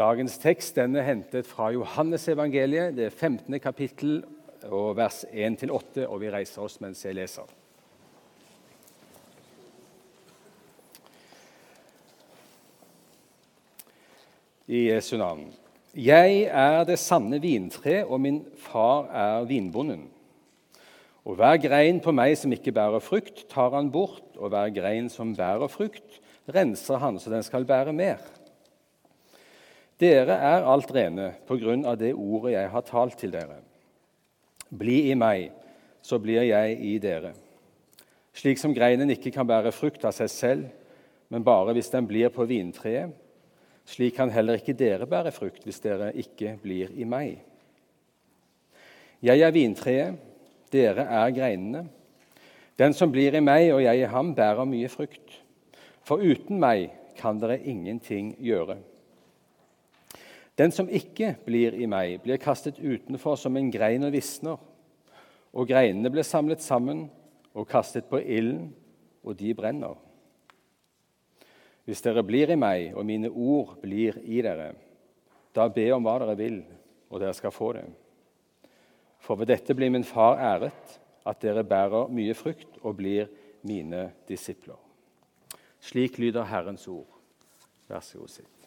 Dagens tekst den er hentet fra Johannesevangeliet, det 15. kapittel, og vers 1-8, og vi reiser oss mens jeg leser. I Jesu navn. Jeg er det sanne vintre, og min far er vinbonden. Og hver grein på meg som ikke bærer frukt, tar han bort, og hver grein som bærer frukt, renser han så den skal bære mer. Dere er alt rene på grunn av det ordet jeg har talt til dere. Bli i meg, så blir jeg i dere. Slik som greinen ikke kan bære frukt av seg selv, men bare hvis den blir på vintreet, slik kan heller ikke dere bære frukt hvis dere ikke blir i meg. Jeg er vintreet, dere er greinene. Den som blir i meg og jeg i ham, bærer mye frukt. For uten meg kan dere ingenting gjøre. Den som ikke blir i meg, blir kastet utenfor som en grein og visner. Og greinene blir samlet sammen og kastet på ilden, og de brenner. Hvis dere blir i meg, og mine ord blir i dere, da be om hva dere vil, og dere skal få det. For ved dette blir min far æret, at dere bærer mye frukt og blir mine disipler. Slik lyder Herrens ord. Vær så god, sitt.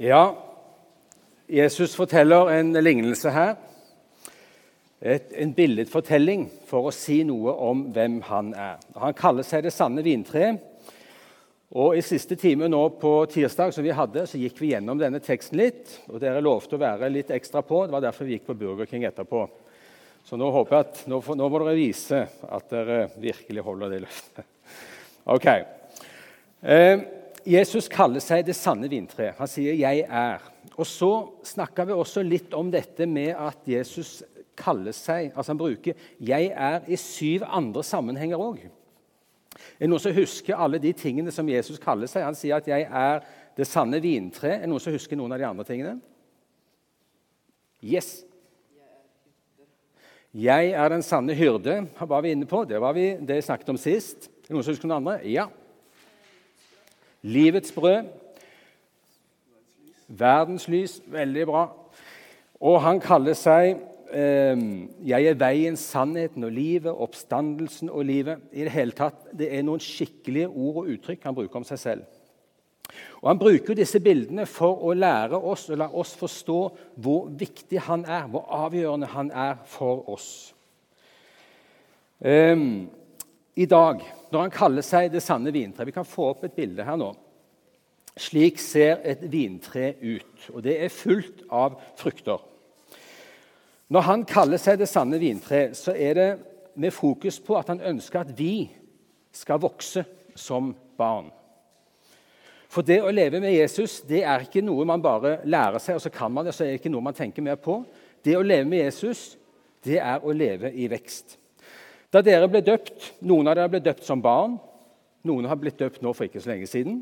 Ja, Jesus forteller en lignelse her. Et, en billedfortelling for å si noe om hvem han er. Han kaller seg det sanne vintre. Og I siste time nå på tirsdag som vi hadde, så gikk vi gjennom denne teksten litt. og Dere lovte å være litt ekstra på. Det var derfor vi gikk på Burger King etterpå. Så nå håper jeg at nå, nå må dere vise at dere virkelig holder det løftet. Ok. Eh, Jesus kaller seg det sanne vintre. Han sier 'jeg er'. Og Så snakka vi også litt om dette med at Jesus kaller seg altså Han bruker 'jeg er' i syv andre sammenhenger òg. Er det noen som husker alle de tingene som Jesus kaller seg? Han sier at 'jeg er det sanne vintre'. Er det noen som husker noen av de andre tingene? Yes. Jeg er den sanne hyrde, Hva var vi inne på. Det var vi, det snakket om sist. Er det noen som husker noen andre? Ja. Livets brød. Verdenslys. Veldig bra. Og han kaller seg eh, 'Jeg er veien, sannheten og livet', 'oppstandelsen og livet'. I det hele tatt, det er noen skikkelige ord og uttrykk han bruker om seg selv. Og Han bruker disse bildene for å lære oss og la oss forstå hvor viktig han er, hvor avgjørende han er for oss. Um, I dag når han kaller seg det sanne vintre. Vi kan få opp et bilde her nå. Slik ser et vintre ut, og det er fullt av frukter. Når han kaller seg det sanne vintre, så er det med fokus på at han ønsker at vi skal vokse som barn. For det å leve med Jesus det er ikke noe man bare lærer seg, og så kan man det, så er det ikke noe man tenker mer på. Det å leve med Jesus det er å leve i vekst. Da dere ble døpt, Noen av dere ble døpt som barn. Noen har blitt døpt nå for ikke så lenge siden.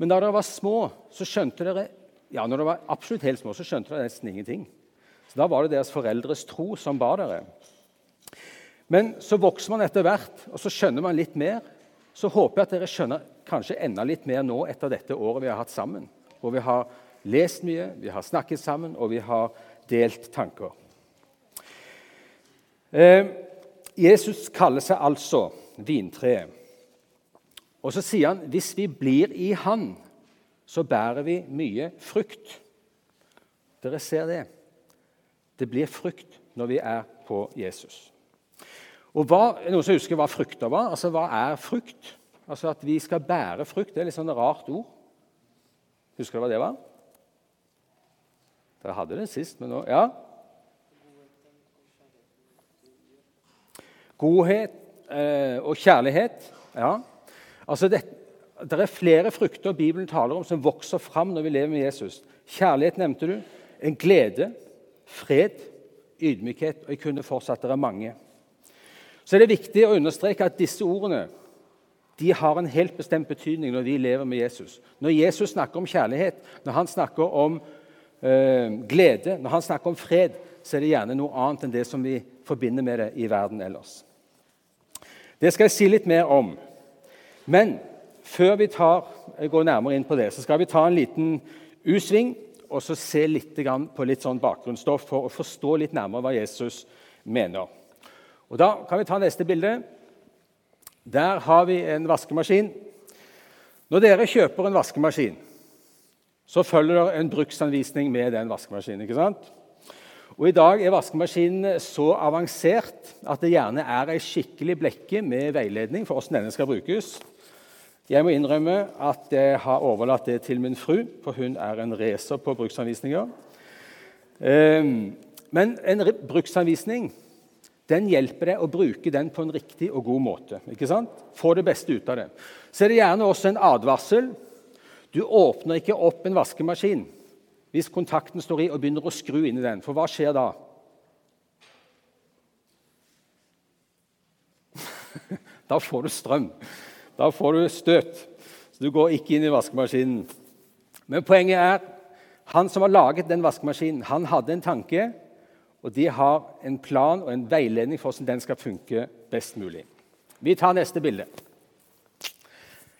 Men da dere var små, så skjønte dere ja, når dere var absolutt helt små, så skjønte dere nesten ingenting. Så Da var det deres foreldres tro som bar dere. Men så vokser man etter hvert, og så skjønner man litt mer. Så håper jeg at dere skjønner kanskje enda litt mer nå etter dette året vi har hatt sammen. Hvor vi har lest mye, vi har snakket sammen, og vi har delt tanker. Eh, Jesus kaller seg altså vintreet. Og så sier han hvis vi blir i Han, så bærer vi mye frukt. Dere ser det. Det blir frukt når vi er på Jesus. Og hva, Noen som husker hva frukter var? Altså, Hva er frukt? Altså At vi skal bære frukt. Det er litt sånn rart ord. Husker du hva det var? Dere hadde det sist, men nå Ja? Godhet eh, og kjærlighet. Ja. Altså det, det, er flere frukter Bibelen taler om som vokser fram når vi lever med Jesus. Kjærlighet nevnte du. En glede, fred, ydmykhet. Og jeg kunne fortsatt. Det er mange. Så er det viktig å understreke at disse ordene de har en helt bestemt betydning når vi lever med Jesus. Når Jesus snakker om kjærlighet, når han snakker om eh, glede, når han snakker om fred, så er det gjerne noe annet enn det som vi forbinder med det i verden ellers. Det skal jeg si litt mer om. Men før vi tar, går nærmere inn på det, så skal vi ta en liten U-sving og så se litt på litt sånn bakgrunnsstoff for å forstå litt nærmere hva Jesus mener. Og Da kan vi ta neste bilde. Der har vi en vaskemaskin. Når dere kjøper en vaskemaskin, så følger det en bruksanvisning med den vaskemaskinen. ikke sant? Og I dag er vaskemaskinen så avansert at det gjerne er ei skikkelig blekke med veiledning for hvordan denne skal brukes. Jeg må innrømme at jeg har overlatt det til min fru, for hun er en racer på bruksanvisninger. Ehm, men en bruksanvisning den hjelper deg å bruke den på en riktig og god måte. ikke sant? Få det beste ut av det. Så er det gjerne også en advarsel. Du åpner ikke opp en vaskemaskin hvis kontakten står i og begynner å skru inn i den. For hva skjer da? Da får du strøm. Da får du støt. Så du går ikke inn i vaskemaskinen. Men poenget er han som har laget den vaskemaskinen, han hadde en tanke og de har en plan og en veiledning for hvordan den skal funke best mulig. Vi tar neste bilde.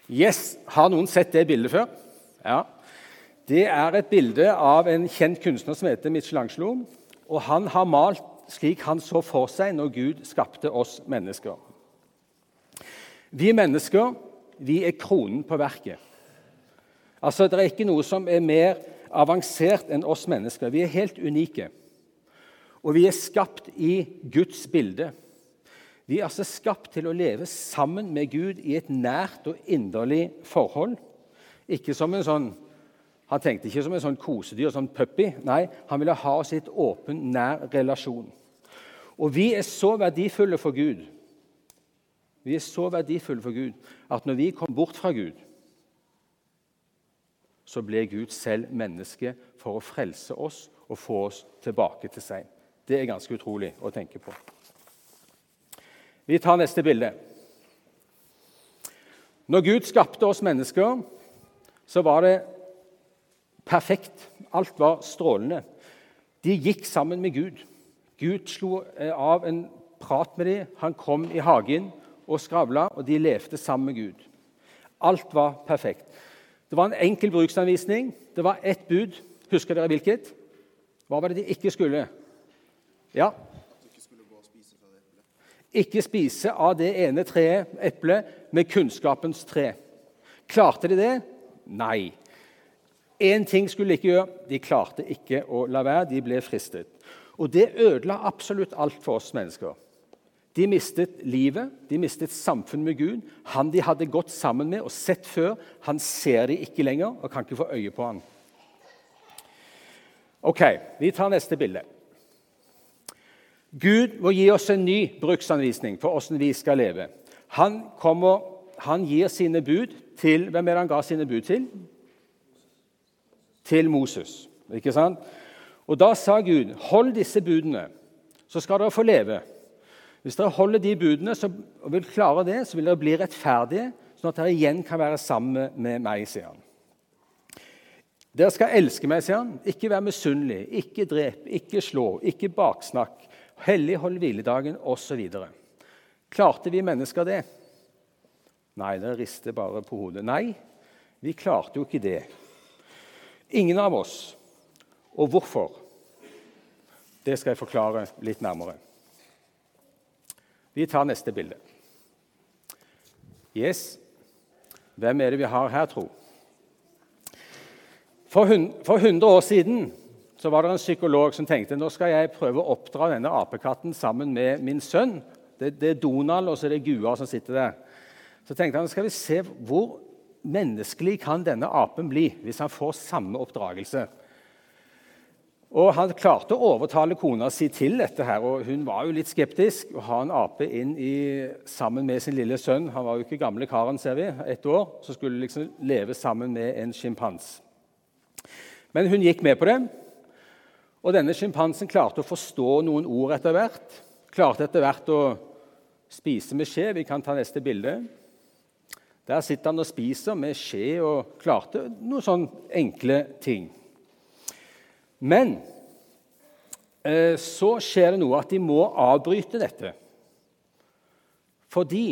Yes, Har noen sett det bildet før? Ja. Det er et bilde av en kjent kunstner som heter Michelangelo. Og han har malt slik han så for seg når Gud skapte oss mennesker. Vi mennesker vi er kronen på verket. Altså, Det er ikke noe som er mer avansert enn oss mennesker. Vi er helt unike. Og vi er skapt i Guds bilde. Vi er altså skapt til å leve sammen med Gud i et nært og inderlig forhold. Ikke som en sånn, Han tenkte ikke som en sånn kosedyr, sånn puppy. Nei, han ville ha oss i et åpen, nær relasjon. Og vi er så verdifulle for Gud Vi er så verdifulle for Gud at når vi kom bort fra Gud, så ble Gud selv menneske for å frelse oss og få oss tilbake til seg. Det er ganske utrolig å tenke på. Vi tar neste bilde. Når Gud skapte oss mennesker, så var det perfekt. Alt var strålende. De gikk sammen med Gud. Gud slo eh, av en prat med dem. Han kom i hagen og skravla, og de levde sammen med Gud. Alt var perfekt. Det var en enkel bruksanvisning. Det var ett bud. Husker dere hvilket? Hva var det de ikke skulle? Ja. Ikke spise av det ene treet, eplet, med kunnskapens tre. Klarte de det? Nei. Én ting skulle de ikke gjøre. De klarte ikke å la være. De ble fristet. Og det ødela absolutt alt for oss mennesker. De mistet livet, de mistet samfunnet med Gud. Han de hadde gått sammen med og sett før, han ser de ikke lenger og kan ikke få øye på han. Ok, Vi tar neste bilde. Gud må gi oss en ny bruksanvisning for hvordan vi skal leve. Han, kommer, han gir sine bud til Hvem er det han ga sine bud til? Til Moses. Ikke sant? Og Da sa Gud, 'Hold disse budene, så skal dere få leve.' Hvis dere holder de budene så, og vil klare det, så vil dere bli rettferdige, sånn at dere igjen kan være sammen med meg, sier han. Dere skal elske meg, sier han. Ikke være misunnelig, ikke drep, ikke slå, ikke baksnakk, Hellighold hviledagen osv. Klarte vi mennesker det? Nei, dere rister bare på hodet. Nei, vi klarte jo ikke det. Ingen av oss. Og hvorfor? Det skal jeg forklare litt nærmere. Vi tar neste bilde. Yes. Hvem er det vi har her, tro? For 100 år siden så var det en psykolog som tenkte nå skal jeg prøve å oppdra denne apekatten sammen med min sønn. Det, det er Donald og så er det Gua som sitter der. Så tenkte han skal vi se hvor menneskelig kan denne apen bli hvis han får samme oppdragelse. Og Han klarte å overtale kona si til dette, her, og hun var jo litt skeptisk. Å ha en ape inn i, sammen med sin lille sønn Han var jo ikke gamle karen, ser vi, ett år. Så skulle liksom leve sammen med en sjimpans. Men hun gikk med på det. Og denne sjimpansen klarte å forstå noen ord etter hvert. Klarte etter hvert å spise med skje. Vi kan ta neste bilde. Der sitter han og spiser med skje og klarte noen sånne enkle ting. Men eh, så skjer det noe at de må avbryte dette. Fordi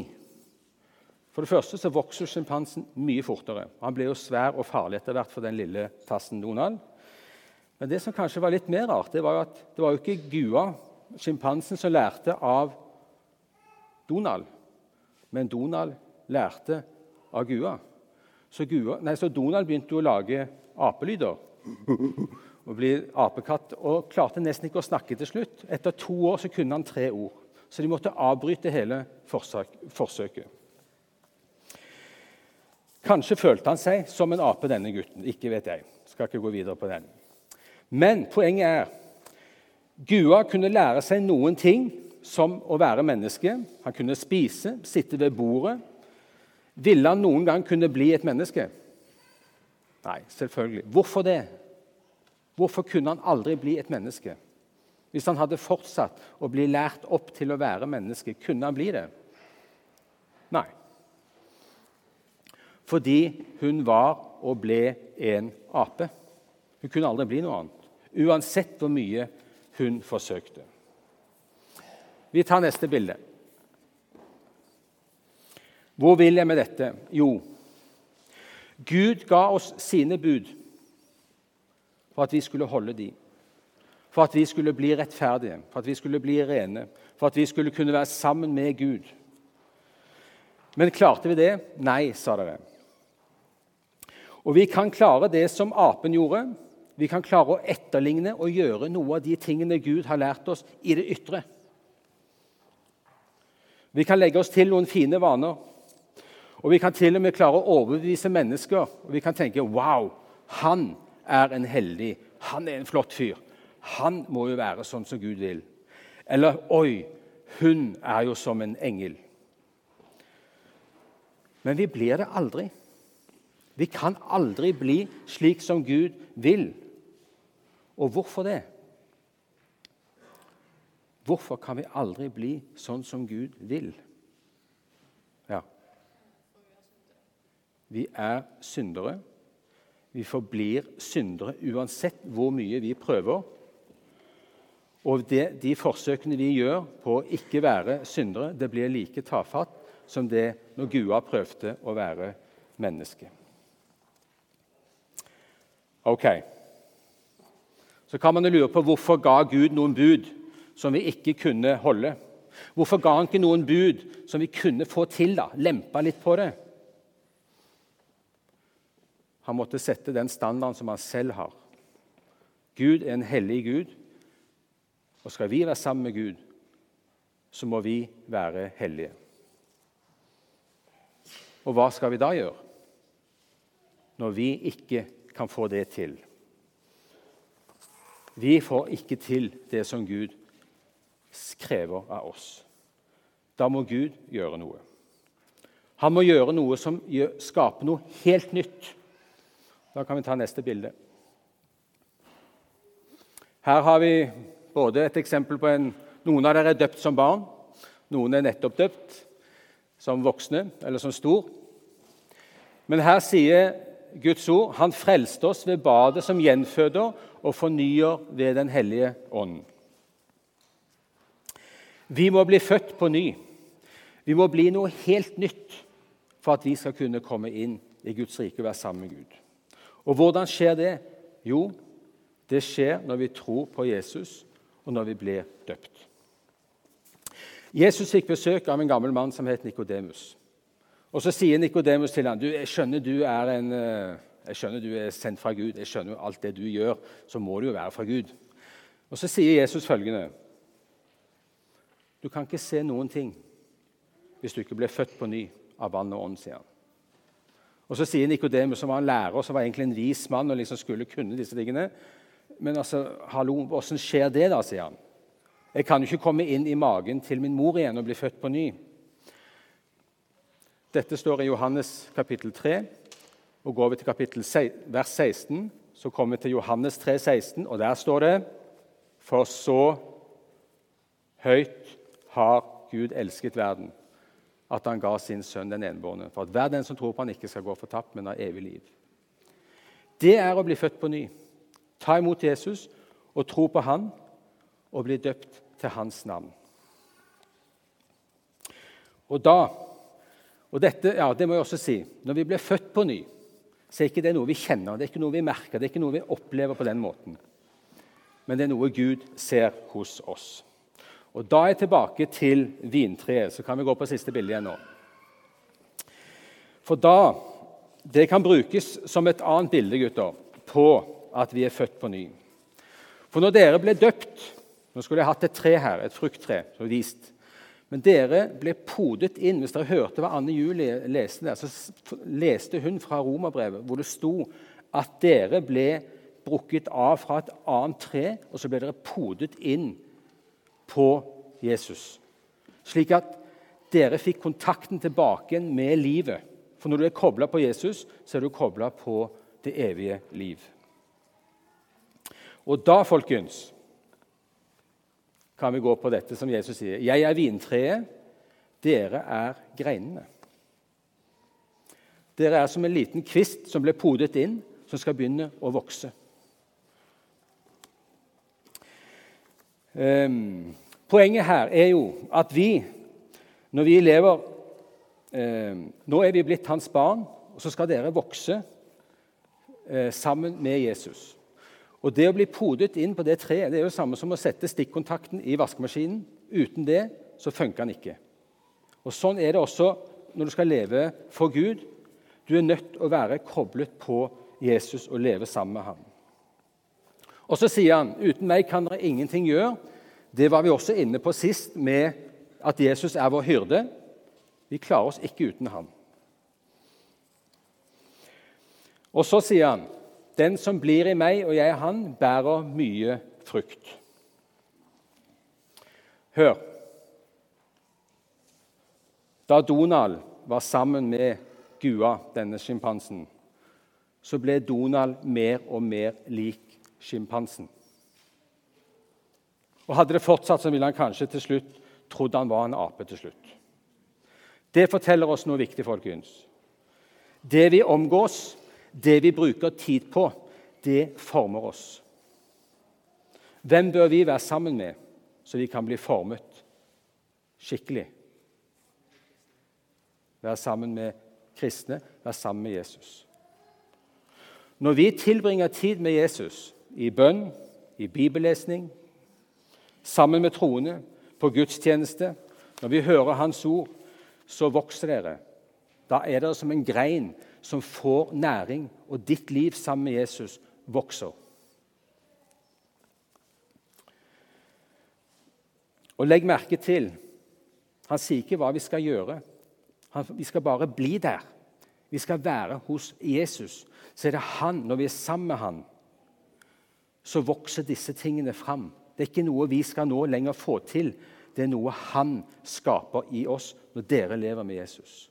For det første så vokser sjimpansen mye fortere. Han ble jo svær og farlig etter hvert for den lille tassen Donald. Men det som kanskje var litt mer rart, det var jo at det var jo ikke Gua, sjimpansen, som lærte av Donald, men Donald lærte av Gua. Så, Gua, nei, så Donald begynte å lage apelyder og bli apekatt, og klarte nesten ikke å snakke til slutt. Etter to år så kunne han tre ord, så de måtte avbryte hele forsøket. Kanskje følte han seg som en ape, denne gutten. Ikke vet jeg. Skal ikke gå videre på den. Men poenget er Gua kunne lære seg noen ting som å være menneske. Han kunne spise, sitte ved bordet. Ville han noen gang kunne bli et menneske? Nei, selvfølgelig. Hvorfor det? Hvorfor kunne han aldri bli et menneske? Hvis han hadde fortsatt å bli lært opp til å være menneske, kunne han bli det? Nei fordi hun var og ble en ape. Hun kunne aldri bli noe annet, uansett hvor mye hun forsøkte. Vi tar neste bilde. Hvor vil jeg med dette? Jo, Gud ga oss sine bud for at vi skulle holde de, For at vi skulle bli rettferdige, for at vi skulle bli rene, for at vi skulle kunne være sammen med Gud. Men klarte vi det? Nei, sa dere. Og vi kan klare det som apen gjorde. Vi kan klare å etterligne og gjøre noe av de tingene Gud har lært oss, i det ytre. Vi kan legge oss til noen fine vaner. Og vi kan til og med klare å overbevise mennesker. Og vi kan tenke wow, han er en heldig, han er en flott fyr. Han må jo være sånn som Gud vil. Eller oi, hun er jo som en engel. Men vi blir det aldri. Vi kan aldri bli slik som Gud vil. Og hvorfor det? Hvorfor kan vi aldri bli sånn som Gud vil? Vi er syndere. Vi forblir syndere uansett hvor mye vi prøver. Og det, de forsøkene vi gjør på å ikke være syndere, det blir like tafatt som det når Gua prøvde å være menneske. Ok. Så kan man jo lure på hvorfor ga Gud noen bud som vi ikke kunne holde. Hvorfor ga han ikke noen bud som vi kunne få til? da, Lempa litt på det? Han måtte sette den standarden som han selv har. Gud er en hellig Gud, og skal vi være sammen med Gud, så må vi være hellige. Og hva skal vi da gjøre når vi ikke kan få det til. Vi får ikke til det som Gud krever av oss. Da må Gud gjøre noe. Han må gjøre noe som skaper noe helt nytt. Da kan vi ta neste bilde. Her har vi både et eksempel på en Noen av dere er døpt som barn. Noen er nettopp døpt som voksne eller som stor. Men her sier Guds ord. Han frelste oss ved badet som gjenføder og fornyer ved Den hellige ånd. Vi må bli født på ny. Vi må bli noe helt nytt for at vi skal kunne komme inn i Guds rike og være sammen med Gud. Og hvordan skjer det? Jo, det skjer når vi tror på Jesus, og når vi blir døpt. Jesus fikk besøk av en gammel mann som het Nikodemus. Og Så sier Nikodemus til ham, jeg skjønner du er en, eh, jeg skjønner du er sendt fra Gud. Jeg skjønner alt det du gjør, så må du jo være fra Gud. Og Så sier Jesus følgende Du kan ikke se noen ting hvis du ikke ble født på ny av vann og ånd, sier han. Og Så sier Nikodemus, som var en lærer og som var egentlig en vis mann og liksom skulle kunne disse tingene Men altså, hallo, åssen skjer det, da? sier han. Jeg kan jo ikke komme inn i magen til min mor igjen og bli født på ny. Dette står i Johannes kapittel 3. og Går vi til kapittel vers 16, så kommer vi til Johannes 3, 16, og der står det For så høyt har Gud elsket verden, at han ga sin sønn den enbårne, for at hver den som tror på han ikke skal gå fortapt, men ha evig liv. Det er å bli født på ny. Ta imot Jesus og tro på han og bli døpt til hans navn. Og da Og dette, ja, det må jeg også si, Når vi blir født på ny, så er ikke det noe vi kjenner, det er ikke noe vi merker, det er ikke noe vi opplever på den måten. Men det er noe Gud ser hos oss. Og Da er jeg tilbake til vintreet. Så kan vi gå på siste bilde igjen nå. For da Det kan brukes som et annet bilde gutter, på at vi er født på ny. For når dere ble døpt Nå skulle jeg hatt et tre her, et frukttre. som vist. Men dere ble podet inn. Hvis dere hørte hva Anne Julie leste der, så leste hun fra romerbrevet, hvor det sto at dere ble brukket av fra et annet tre, og så ble dere podet inn på Jesus. Slik at dere fikk kontakten tilbake med livet. For når du er kobla på Jesus, så er du kobla på det evige liv. Og da, folkens, kan vi gå på dette som Jesus sier. Jeg er vintreet, dere er greinene. Dere er som en liten kvist som ble podet inn, som skal begynne å vokse. Poenget her er jo at vi, når vi lever um, Nå er vi blitt hans barn, og så skal dere vokse uh, sammen med Jesus. Og Det å bli podet inn på det treet det er jo samme som å sette stikkontakten i vaskemaskinen. Uten det så funker den ikke. Og Sånn er det også når du skal leve for Gud. Du er nødt til å være koblet på Jesus og leve sammen med ham. Og så sier han uten meg kan dere ingenting gjøre. Det var vi også inne på sist med at Jesus er vår hyrde. Vi klarer oss ikke uten ham. Og så sier han den som blir i meg og jeg i han, bærer mye frukt. Hør. Da Donald var sammen med Gua, denne sjimpansen, så ble Donald mer og mer lik sjimpansen. Og Hadde det fortsatt, så ville han kanskje til slutt trodd han var en ape til slutt. Det forteller oss noe viktig, folkens. Det vi omgås, det vi bruker tid på, det former oss. Hvem bør vi være sammen med, så vi kan bli formet skikkelig? Være sammen med kristne, være sammen med Jesus. Når vi tilbringer tid med Jesus, i bønn, i bibellesning, sammen med troende, på gudstjeneste. Når vi hører Hans ord, så vokser dere. Da er dere som en grein som får næring, og ditt liv sammen med Jesus vokser. Og legg merke til Han sier ikke hva vi skal gjøre. Han, vi skal bare bli der. Vi skal være hos Jesus. Så er det han, når vi er sammen med han, så vokser disse tingene fram. Det er ikke noe vi skal nå lenger få til. Det er noe han skaper i oss når dere lever med Jesus.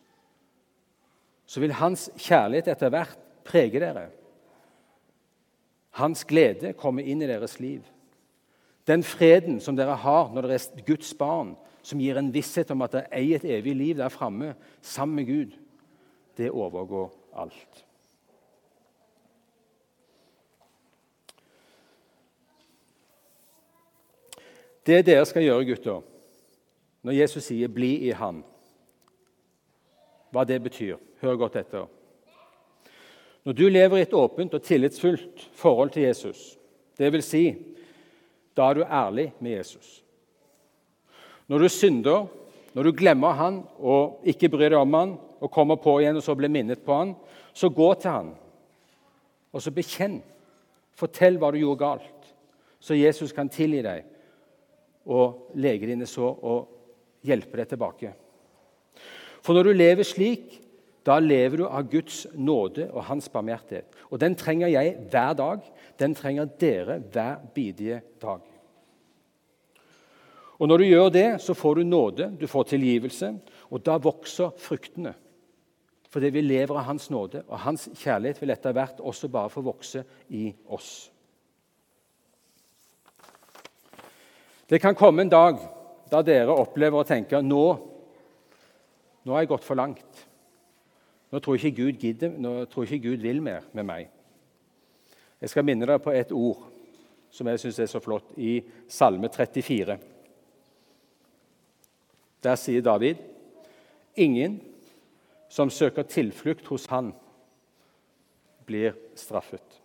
Så vil hans kjærlighet etter hvert prege dere. Hans glede komme inn i deres liv. Den freden som dere har når dere er Guds barn, som gir en visshet om at dere eier et evig liv der framme sammen med Gud, det overgår alt. Det dere skal gjøre, gutter, når Jesus sier 'bli i Han', hva det betyr, hør godt etter. Når du lever i et åpent og tillitsfullt forhold til Jesus, dvs. Si, da er du ærlig med Jesus. Når du synder, når du glemmer han og ikke bryr deg om han, og kommer på igjen og så blir minnet på han, så gå til han, og så bekjenn. Fortell hva du gjorde galt, så Jesus kan tilgi deg og leger dine så og hjelper deg tilbake. For når du lever slik, da lever du av Guds nåde og Hans barmhjertighet. Og den trenger jeg hver dag. Den trenger dere hver bidige dag. Og Når du gjør det, så får du nåde, du får tilgivelse, og da vokser fruktene. Fordi vi lever av Hans nåde, og Hans kjærlighet vil etter hvert også bare få vokse i oss. Det kan komme en dag da dere opplever å tenke nå, nå har jeg gått for langt. Nå tror ikke Gud gidder, nå tror ikke Gud vil mer med meg. Jeg skal minne dere på et ord som jeg syns er så flott, i Salme 34. Der sier David.: Ingen som søker tilflukt hos Han, blir straffet.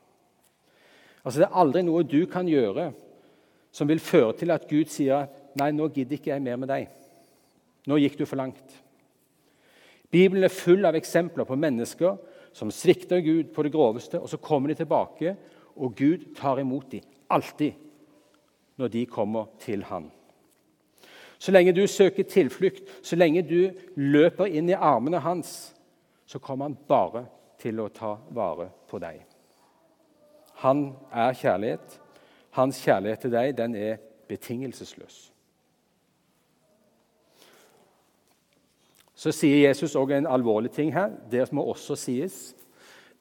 Altså, Det er aldri noe du kan gjøre som vil føre til at Gud sier nei, nå gidder ikke jeg mer med deg. Nå gikk du for langt. Bibelen er full av eksempler på mennesker som svikter Gud på det groveste, og så kommer de tilbake, og Gud tar imot dem. Alltid når de kommer til Han. Så lenge du søker tilflukt, så lenge du løper inn i armene hans, så kommer han bare til å ta vare på deg. Han er kjærlighet. Hans kjærlighet til deg den er betingelsesløs. Så sier Jesus òg en alvorlig ting her. Det må også sies.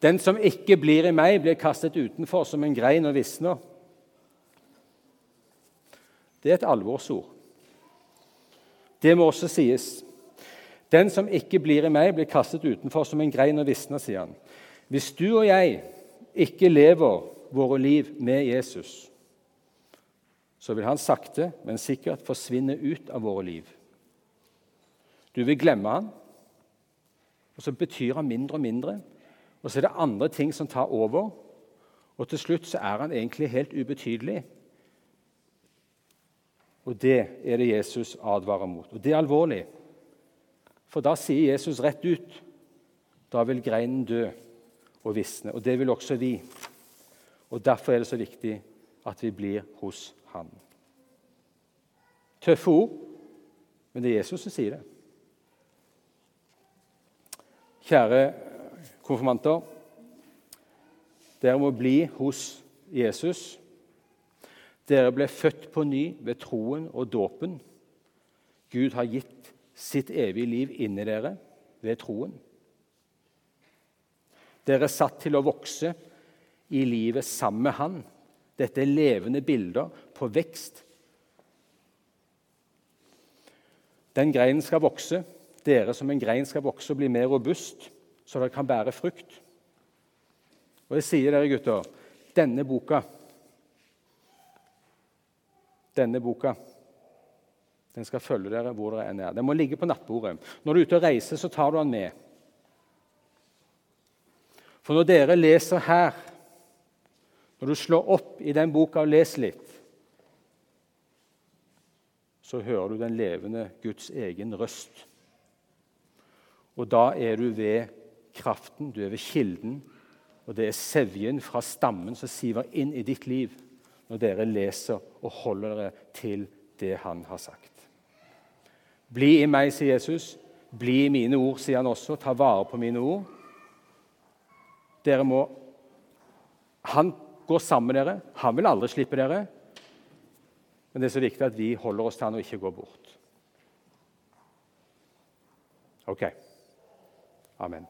Den som ikke blir i meg, blir kastet utenfor som en grein og visner. Det er et alvorsord. Det må også sies. Den som ikke blir i meg, blir kastet utenfor som en grein og visner, sier han. Hvis du og jeg ikke lever våre liv med Jesus, så vil han sakte, men sikkert forsvinne ut av våre liv. Du vil glemme han, og så betyr han mindre og mindre. Og så er det andre ting som tar over, og til slutt så er han egentlig helt ubetydelig. Og det er det Jesus advarer mot. Og det er alvorlig. For da sier Jesus rett ut da vil greinen dø og visne. Og det vil også vi. Og Derfor er det så viktig at vi blir hos Han. Tøffe ord, men det er Jesus som sier det. Kjære konfirmanter. Dere må bli hos Jesus. Dere ble født på ny ved troen og dåpen. Gud har gitt sitt evige liv inni dere ved troen. Dere er satt til å vokse i livet sammen med Han. Dette er levende bilder på vekst. Den greinen skal vokse. Dere som en grein skal vokse og bli mer robust, så dere kan bære frukt. Og jeg sier dere, gutter, denne boka Denne boka den skal følge dere hvor dere enn er. Den må ligge på nattbordet. Når du er ute og reiser, så tar du den med. For når dere leser her, når du slår opp i den boka og leser litt, så hører du den levende Guds egen røst. Og da er du ved kraften, du er ved kilden, og det er sevjen fra stammen som siver inn i ditt liv når dere leser og holder dere til det han har sagt. Bli i meg, sier Jesus. Bli i mine ord, sier han også. Ta vare på mine ord. Dere må Han går sammen med dere. Han vil aldri slippe dere. Men det er så viktig at vi holder oss til han og ikke går bort. Ok. Amen.